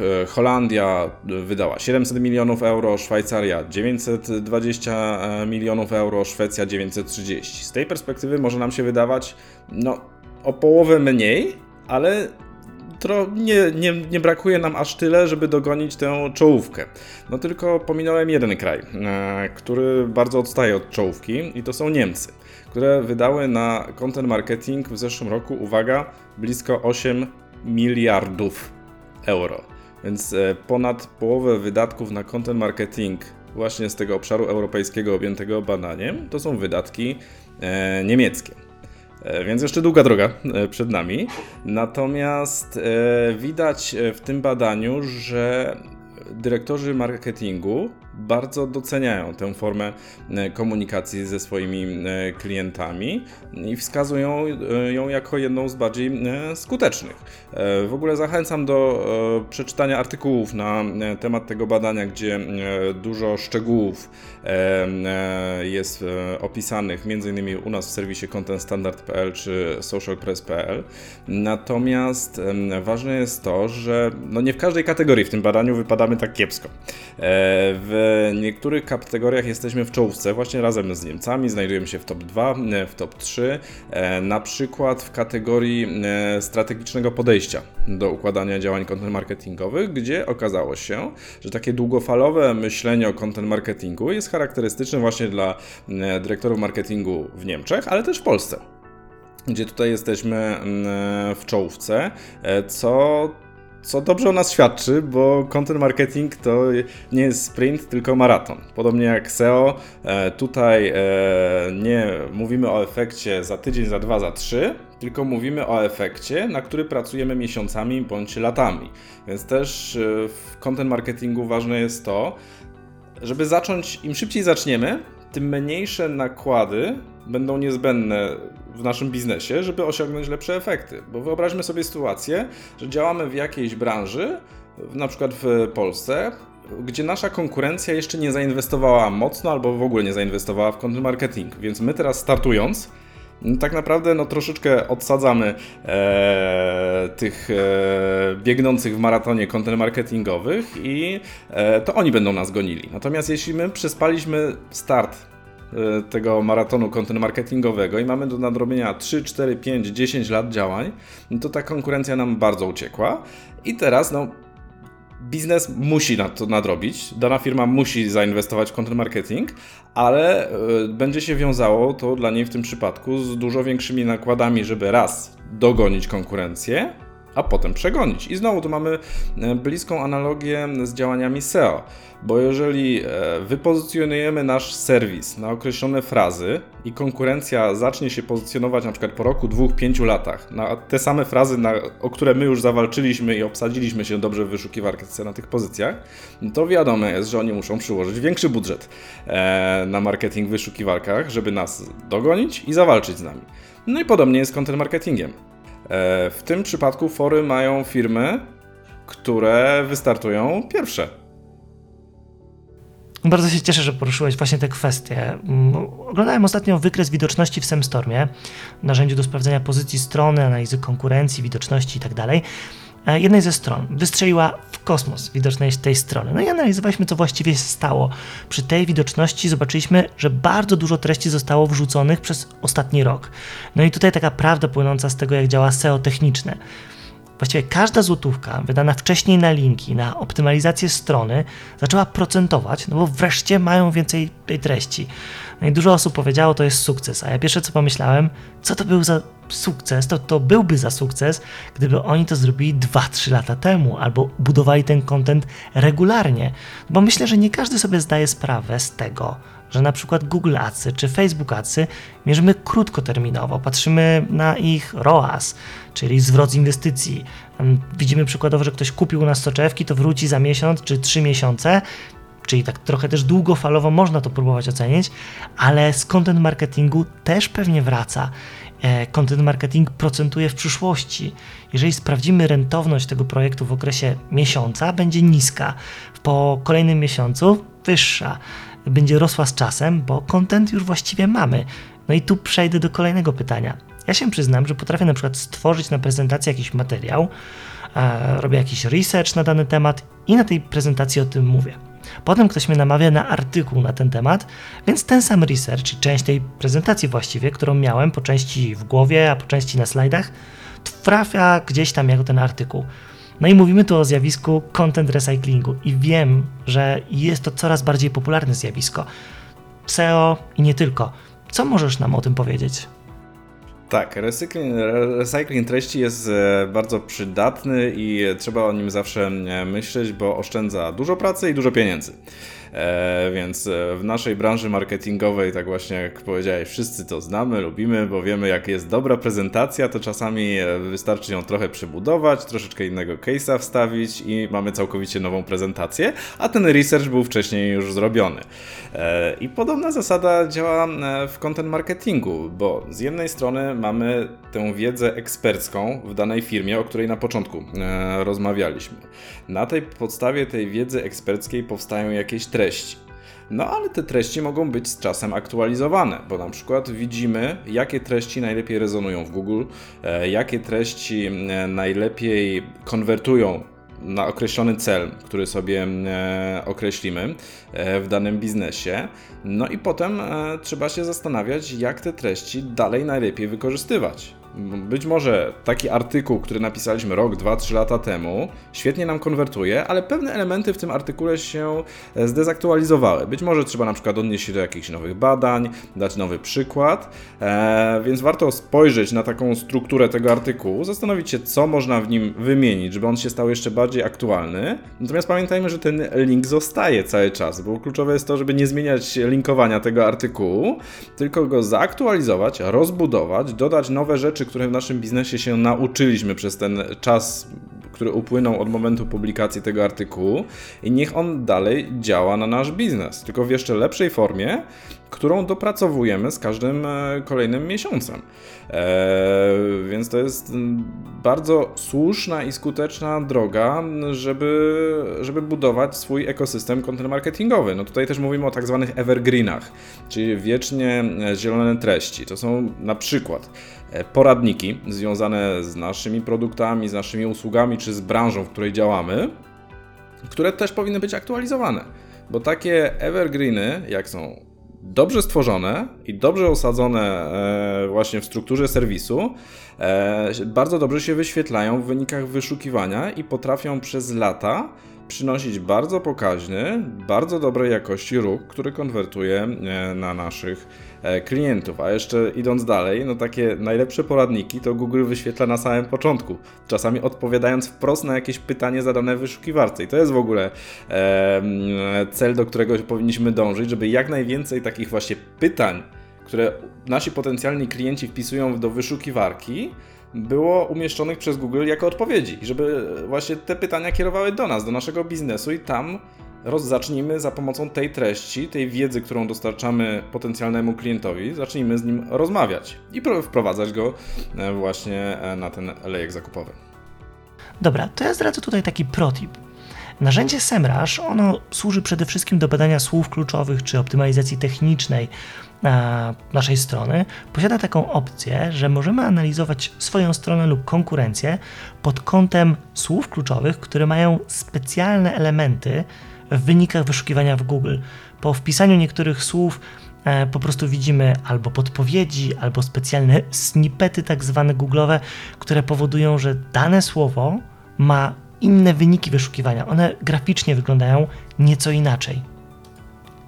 e, Holandia wydała 700 milionów euro, Szwajcaria 920 e, milionów euro, Szwecja 930. Z tej perspektywy może nam się wydawać no, o połowę mniej, ale tro, nie, nie, nie brakuje nam aż tyle, żeby dogonić tę czołówkę. No tylko pominąłem jeden kraj, e, który bardzo odstaje od czołówki i to są Niemcy, które wydały na content marketing w zeszłym roku, uwaga, blisko 8 miliardów euro. Więc e, ponad połowę wydatków na content marketing właśnie z tego obszaru europejskiego objętego badaniem to są wydatki e, niemieckie. E, więc jeszcze długa droga przed nami. Natomiast widać w tym badaniu, że dyrektorzy marketingu bardzo doceniają tę formę e, komunikacji ze swoimi e, klientami i wskazują e, ją jako jedną z bardziej skutecznych. W ogóle zachęcam do przeczytania artykułów na temat tego badania, gdzie dużo szczegółów jest opisanych, m.in. u nas w serwisie contentstandard.pl czy socialpress.pl. Natomiast ważne jest to, że no nie w każdej kategorii w tym badaniu wypadamy tak kiepsko. W w niektórych kategoriach jesteśmy w czołówce, właśnie razem z Niemcami, znajdujemy się w top 2, e, w top 3, e, na przykład w kategorii e, strategicznego podejścia do układania działań content marketingowych, gdzie okazało się, że takie długofalowe myślenie o content marketingu jest charakterystyczne właśnie dla dyrektorów marketingu w Niemczech, ale też w Polsce gdzie tutaj jesteśmy w czołówce, co co dobrze o nas świadczy, bo content marketing to nie jest sprint, tylko maraton. Podobnie jak SEO, e, tutaj e, nie mówimy o efekcie za tydzień, za dwa, za trzy, tylko mówimy o efekcie, na który pracujemy miesiącami bądź latami. Więc też e, w content marketingu ważne jest to, żeby zacząć, im szybciej zaczniemy, tym mniejsze nakłady będą niezbędne w naszym biznesie, żeby osiągnąć lepsze efekty. Bo wyobraźmy sobie sytuację, że działamy w jakiejś branży, na przykład w Polsce, gdzie nasza konkurencja jeszcze nie zainwestowała mocno albo w ogóle nie zainwestowała w content marketing. Więc my teraz startując, tak naprawdę no, troszeczkę odsadzamy e, tych e, biegnących w maratonie content marketingowych i e, to oni będą nas gonili. Natomiast jeśli my przespaliśmy start tego maratonu content marketingowego i mamy do nadrobienia 3, 4, 5, 10 lat działań, no to ta konkurencja nam bardzo uciekła. I teraz no biznes musi na to nadrobić, dana firma musi zainwestować w content marketing, ale y, będzie się wiązało to dla niej w tym przypadku z dużo większymi nakładami, żeby raz dogonić konkurencję, a potem przegonić. I znowu tu mamy e, bliską analogię z działaniami SEO, bo jeżeli e, wypozycjonujemy nasz serwis na określone frazy i konkurencja zacznie się pozycjonować na przykład po roku, dwóch, pięciu latach na te same frazy, na, o które my już zawalczyliśmy i obsadziliśmy się dobrze w wyszukiwarce na tych pozycjach, to wiadomo jest, że oni muszą przyłożyć większy budżet e, na marketing w wyszukiwarkach, żeby nas dogonić i zawalczyć z nami. No i podobnie jest z content marketingiem. E, w tym przypadku fory mają firmy, które wystartują pierwsze. Bardzo się cieszę, że poruszyłeś właśnie te kwestie. Mm, oglądałem ostatnio wykres widoczności w Semstormie, narzędziu do sprawdzenia pozycji strony, analizy konkurencji, widoczności itd. E, jednej ze stron wystrzeliła w kosmos widoczność tej strony. No i analizowaliśmy, co właściwie się stało. Przy tej widoczności zobaczyliśmy, że bardzo dużo treści zostało wrzuconych przez ostatni rok. No i tutaj taka prawda płynąca z tego, jak działa SEO techniczne. Właściwie każda złotówka wydana wcześniej na linki, na optymalizację strony zaczęła procentować, no bo wreszcie mają więcej tej treści. No i dużo osób powiedziało, to jest sukces, a ja pierwsze co pomyślałem, co to był za sukces, to, to byłby za sukces, gdyby oni to zrobili 2-3 lata temu, albo budowali ten content regularnie. Bo myślę, że nie każdy sobie zdaje sprawę z tego, że na przykład Google Adsy czy Facebook Adsy mierzymy krótkoterminowo, patrzymy na ich ROAS, czyli zwrot z inwestycji. Widzimy przykładowo, że ktoś kupił u nas soczewki, to wróci za miesiąc czy trzy miesiące, czyli tak trochę też długofalowo można to próbować ocenić, ale z content marketingu też pewnie wraca. E, content marketing procentuje w przyszłości. Jeżeli sprawdzimy rentowność tego projektu w okresie miesiąca, będzie niska, po kolejnym miesiącu wyższa, będzie rosła z czasem, bo content już właściwie mamy. No i tu przejdę do kolejnego pytania. Ja się przyznam, że potrafię na przykład stworzyć na prezentacji jakiś materiał, e, robię jakiś research na dany temat i na tej prezentacji o tym mówię. Potem ktoś mnie namawia na artykuł na ten temat, więc ten sam research, czy część tej prezentacji właściwie, którą miałem po części w głowie, a po części na slajdach, trafia gdzieś tam jako ten artykuł. No i mówimy tu o zjawisku content recyclingu i wiem, że jest to coraz bardziej popularne zjawisko. SEO i nie tylko. Co możesz nam o tym powiedzieć? Tak, recykling, recycling treści jest e, bardzo przydatny i trzeba o nim zawsze e, myśleć, bo oszczędza dużo pracy i dużo pieniędzy. E, więc e, w naszej branży marketingowej, tak właśnie jak powiedziałeś, wszyscy to znamy, lubimy, bo wiemy, jak jest dobra prezentacja, to czasami e, wystarczy ją trochę przebudować, troszeczkę innego case'a wstawić i mamy całkowicie nową prezentację, a ten research był wcześniej już zrobiony. I podobna zasada działa w content marketingu, bo z jednej strony mamy tę wiedzę ekspercką w danej firmie, o której na początku rozmawialiśmy. Na tej podstawie tej wiedzy eksperckiej powstają jakieś treści treści. No ale te treści mogą być z czasem aktualizowane, bo na przykład widzimy, jakie treści najlepiej rezonują w Google, e, jakie treści e, najlepiej konwertują na określony cel, który sobie e, określimy w danym biznesie. No i potem trzeba się zastanawiać, jak te treści dalej najlepiej wykorzystywać. Być może taki artykuł, który napisaliśmy rok, dwa, trzy lata temu, świetnie nam konwertuje, ale pewne elementy w tym artykule się e, zdezaktualizowały. Być może trzeba na przykład odnieść się do jakichś nowych badań, dać nowy przykład, e, więc warto spojrzeć na taką strukturę tego artykułu, zastanowić się, co można w nim wymienić, żeby on się stał jeszcze bardziej aktualny. Natomiast pamiętajmy, że ten link zostaje cały czas, bo kluczowe jest to, żeby nie zmieniać linkowania tego artykułu, tylko go zaktualizować, rozbudować, dodać nowe rzeczy, rzeczy, które w naszym biznesie się nauczyliśmy przez ten czas, który upłynął od momentu publikacji tego artykułu i niech on dalej działa na nasz biznes, tylko w jeszcze lepszej formie, którą dopracowujemy z każdym e, kolejnym miesiącem. E, więc to jest bardzo słuszna i skuteczna droga, żeby, żeby budować swój ekosystem content marketingowy. No tutaj też mówimy o tak zwanych evergreenach, czyli wiecznie zielone treści. To są na przykład poradniki związane z naszymi produktami, z naszymi usługami czy z branżą, w której działamy, które też powinny być aktualizowane. Bo takie evergreeny, jak są dobrze stworzone i dobrze osadzone e, właśnie w strukturze serwisu, e, bardzo dobrze się wyświetlają w wynikach wyszukiwania i potrafią przez lata przynosić bardzo pokaźny, bardzo dobrej jakości ruch, który konwertuje e, na naszych e, klientów. A jeszcze idąc dalej, no takie najlepsze poradniki to Google wyświetla na samym początku, czasami odpowiadając wprost na jakieś pytanie zadane w wyszukiwarce. I to jest w ogóle cel, do którego powinniśmy dążyć, żeby jak najwięcej takich właśnie pytań, które nasi potencjalni klienci wpisują do wyszukiwarki, było umieszczonych przez Google jako odpowiedzi, żeby właśnie te pytania kierowały do nas, do naszego biznesu i tam roz, zacznijmy za pomocą tej treści, tej wiedzy, którą dostarczamy potencjalnemu klientowi, zacznijmy z nim rozmawiać i wprowadzać go e, właśnie e, na ten lejek zakupowy. Dobra, to ja zdradzę tutaj taki protip. Narzędzie SEMrush, ono służy przede wszystkim do badania słów kluczowych czy optymalizacji technicznej naszej strony posiada taką opcję, że możemy analizować swoją stronę lub konkurencję pod kątem słów kluczowych, które mają specjalne elementy w wynikach wyszukiwania w Google. Po wpisaniu niektórych słów e, po prostu widzimy albo podpowiedzi, albo specjalne snippety, tak zwane googlowe, które powodują, że dane słowo ma inne wyniki wyszukiwania. One graficznie wyglądają nieco inaczej.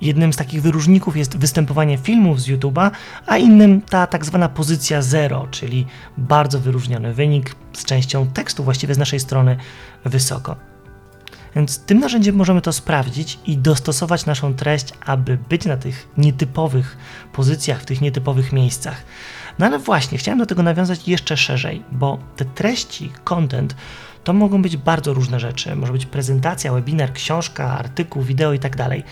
Jednym z takich wyróżników jest występowanie filmów z YouTube'a, a innym ta tak zwana pozycja zero, czyli bardzo wyróżniony wynik z częścią tekstu właściwie z naszej strony wysoko. Więc tym narzędziem możemy to sprawdzić i dostosować naszą treść, aby być na tych nietypowych pozycjach, w tych nietypowych miejscach. No ale właśnie, chciałem do tego nawiązać jeszcze szerzej, bo te treści, content, to mogą być bardzo różne rzeczy. Może być prezentacja, webinar, książka, artykuł, wideo i tak dalej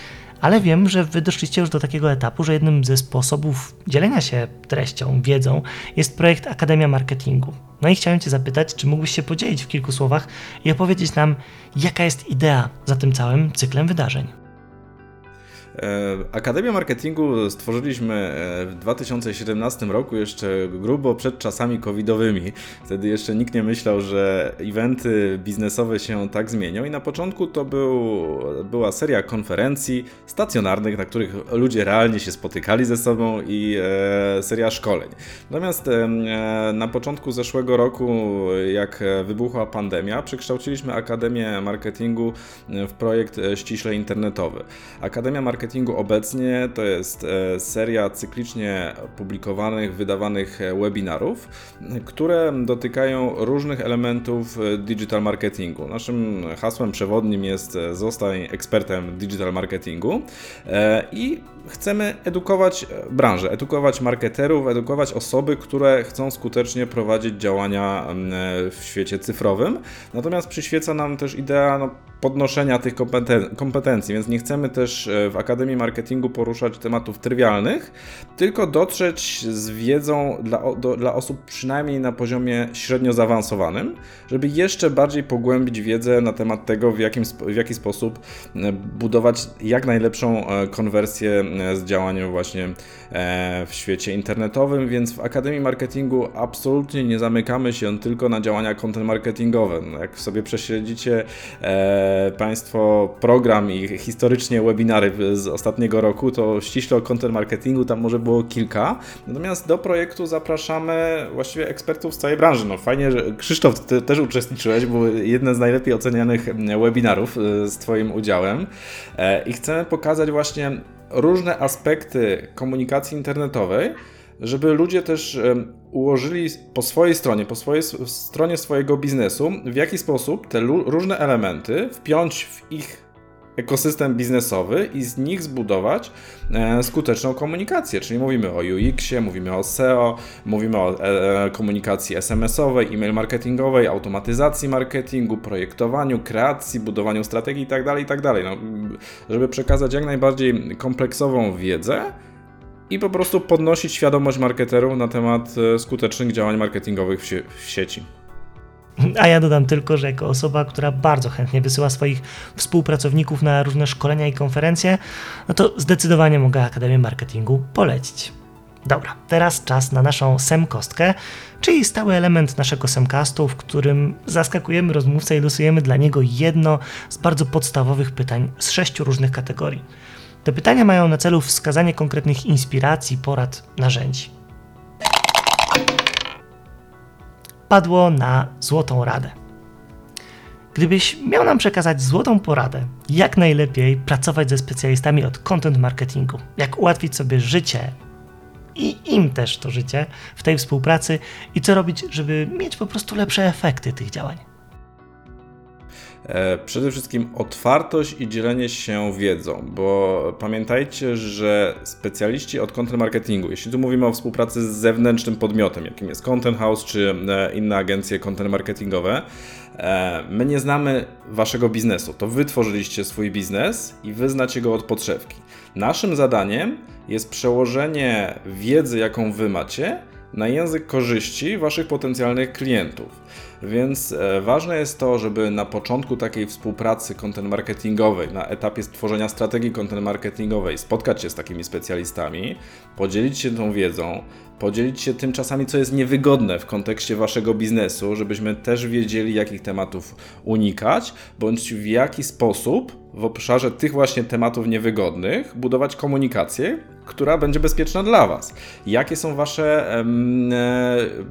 ale wiem, że wy doszliście już do takiego etapu, że jednym ze sposobów dzielenia się treścią, wiedzą jest projekt Akademia Marketingu. No i chciałem Cię zapytać, czy mógłbyś się podzielić w kilku słowach i opowiedzieć nam, jaka jest idea za tym całym cyklem wydarzeń. E, Akademię Marketingu stworzyliśmy e, w 2017 roku, jeszcze grubo przed czasami covidowymi. Wtedy jeszcze nikt nie myślał, że eventy biznesowe się tak zmienią i na początku to był, była seria konferencji stacjonarnych, na których ludzie realnie się spotykali ze sobą i e, seria szkoleń. Natomiast e, na początku zeszłego roku, jak wybuchła pandemia, przekształciliśmy Akademię Marketingu w projekt ściśle internetowy. Akademia Marketingu marketingu obecnie to jest e, seria cyklicznie publikowanych, wydawanych e, webinarów, które dotykają różnych elementów e, digital marketingu. Naszym hasłem przewodnim jest zostań ekspertem digital marketingu i chcemy edukować branżę, edukować marketerów, edukować osoby, które chcą skutecznie prowadzić działania w świecie cyfrowym. Natomiast przyświeca nam też idea no, podnoszenia tych kompetencji, więc nie chcemy też e, w Akademii Marketingu poruszać tematów trywialnych, tylko dotrzeć z wiedzą dla, do, dla osób przynajmniej na poziomie średnio zaawansowanym, żeby jeszcze bardziej pogłębić wiedzę na temat tego, w, jakim, w jaki sposób e, budować jak najlepszą e, konwersję z działaniem właśnie w świecie internetowym, więc w Akademii Marketingu absolutnie nie zamykamy się tylko na działania content marketingowe. No, jak sobie prześledzicie Państwo program i historycznie webinary z ostatniego roku, to ściśle o content marketingu tam może było kilka. Natomiast do projektu zapraszamy właściwie ekspertów z całej branży. No fajnie, że Krzysztof, ty też uczestniczyłeś, było jedne z najlepiej ocenianych webinarów e, z Twoim udziałem e, i chcemy pokazać właśnie różne aspekty komunikacji internetowej, żeby ludzie też ułożyli po swojej stronie, po swojej stronie swojego biznesu, w jaki sposób te różne elementy wpiąć w ich ekosystem biznesowy i z nich zbudować e, skuteczną komunikację. Czyli mówimy o UX-ie, mówimy o SEO, mówimy o e, komunikacji SMS-owej, e-mail marketingowej, automatyzacji marketingu, projektowaniu, kreacji, budowaniu strategii itd. Tak itd. Tak no, żeby przekazać jak najbardziej kompleksową wiedzę, i po prostu podnosić świadomość marketerów na temat e, skutecznych działań marketingowych w, sie w sieci. A ja dodam tylko, że jako osoba, która bardzo chętnie wysyła swoich współpracowników na różne szkolenia i konferencje, no to zdecydowanie mogę Akademię Marketingu polecić. Dobra, teraz czas na naszą semkostkę, czyli stały element naszego semcastu, w którym zaskakujemy rozmówcę i losujemy dla niego jedno z bardzo podstawowych pytań z sześciu różnych kategorii. Te pytania mają na celu wskazanie konkretnych inspiracji, porad, narzędzi. Padło na złotą radę. Gdybyś miał nam przekazać złotą poradę, jak najlepiej pracować ze specjalistami od content marketingu, jak ułatwić sobie życie i im też to życie w tej współpracy i co robić, żeby mieć po prostu lepsze efekty tych działań. E, przede wszystkim otwartość i dzielenie się wiedzą, bo pamiętajcie, że specjaliści od content marketingu, jeśli tu mówimy o współpracy z zewnętrznym podmiotem, jakim jest Content House czy e, inne agencje content marketingowe, e, my nie znamy waszego biznesu. To wy tworzyliście swój biznes i wy znacie go od podszewki. Naszym zadaniem jest przełożenie wiedzy, jaką wy macie, na język korzyści waszych potencjalnych klientów. Więc e, ważne jest to, żeby na początku takiej współpracy content marketingowej, na etapie stworzenia strategii content marketingowej, spotkać się z takimi specjalistami, podzielić się tą wiedzą, podzielić się tym czasami, co jest niewygodne w kontekście waszego biznesu, żebyśmy też wiedzieli, jakich tematów unikać, bądź w jaki sposób w obszarze tych właśnie tematów niewygodnych budować komunikację, która będzie bezpieczna dla Was. Jakie są Wasze e,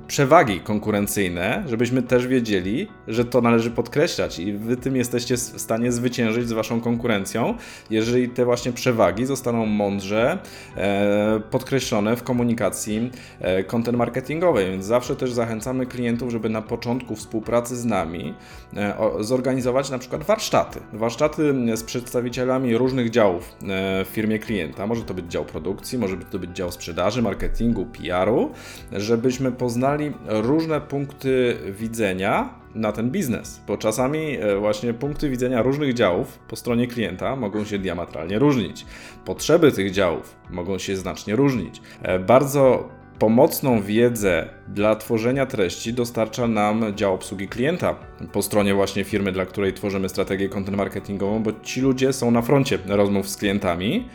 przewagi konkurencyjne, żebyśmy też wiedzieli, że to należy podkreślać i Wy tym jesteście w stanie zwyciężyć z Waszą konkurencją, jeżeli te właśnie przewagi zostaną mądrze e, podkreślone w komunikacji e, content marketingowej. Więc zawsze też zachęcamy klientów, żeby na początku współpracy z nami e, o, zorganizować na przykład warsztaty. Warsztaty z przedstawicielami różnych działów e, w firmie klienta. Może to być dział produkcji, może to być dział sprzedaży, marketingu, PR-u, żebyśmy poznali różne punkty widzenia na ten biznes, bo czasami e, właśnie punkty widzenia różnych działów po stronie klienta mogą się diametralnie różnić. Potrzeby tych działów mogą się znacznie różnić. E, bardzo pomocną wiedzę dla tworzenia treści dostarcza nam dział obsługi klienta po stronie właśnie firmy, dla której tworzymy strategię content marketingową, bo ci ludzie są na froncie rozmów z klientami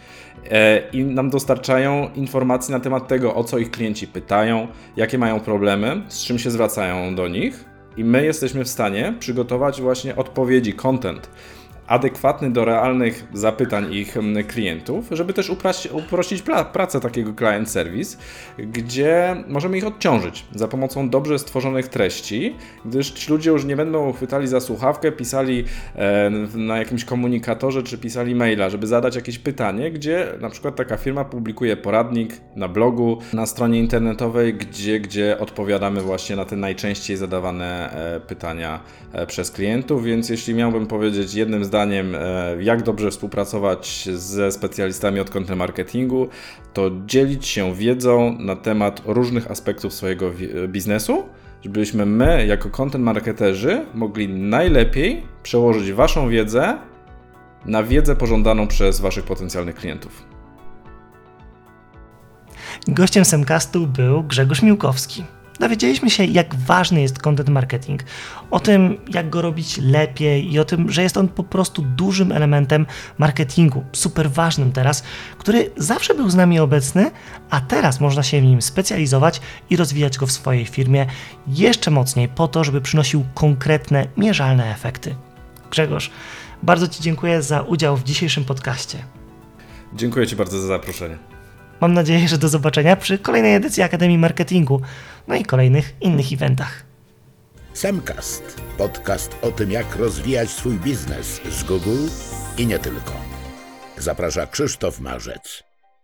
i nam dostarczają informacji na temat tego, o co ich klienci pytają, jakie mają problemy, z czym się zwracają do nich. I my jesteśmy w stanie przygotować właśnie odpowiedzi, content, adekwatny do realnych zapytań ich mm, klientów, żeby też uprościć, pracę takiego client service, gdzie możemy ich odciążyć za pomocą dobrze stworzonych treści, gdyż ci ludzie już nie będą chwytali za słuchawkę, pisali e, na jakimś komunikatorze czy pisali maila, żeby zadać jakieś pytanie, gdzie na przykład taka firma publikuje poradnik na blogu, na stronie internetowej, gdzie, gdzie odpowiadamy właśnie na te najczęściej zadawane e, pytania e, przez klientów, więc jeśli miałbym powiedzieć jednym zdaniem, zdaniem, e, jak dobrze współpracować ze specjalistami od content marketingu, to dzielić się wiedzą na temat różnych aspektów swojego biznesu, żebyśmy my, jako content marketerzy, mogli najlepiej przełożyć Waszą wiedzę na wiedzę pożądaną przez Waszych potencjalnych klientów. Gościem Semcastu był Grzegorz Miłkowski. Dowiedzieliśmy się, jak ważny jest content marketing, o tym, jak go robić lepiej i o tym, że jest on po prostu dużym elementem marketingu, super ważnym teraz, który zawsze był z nami obecny, a teraz można się w nim specjalizować i rozwijać go w swojej firmie jeszcze mocniej, po to, żeby przynosił konkretne, mierzalne efekty. Grzegorz, bardzo Ci dziękuję za udział w dzisiejszym podcaście. Dziękuję Ci bardzo za zaproszenie. Mam nadzieję, że do zobaczenia przy kolejnej edycji Akademii Marketingu, no i kolejnych innych eventach. Semcast, podcast o tym, jak rozwijać swój biznes z Google i nie tylko. Zaprasza Krzysztof Marzec.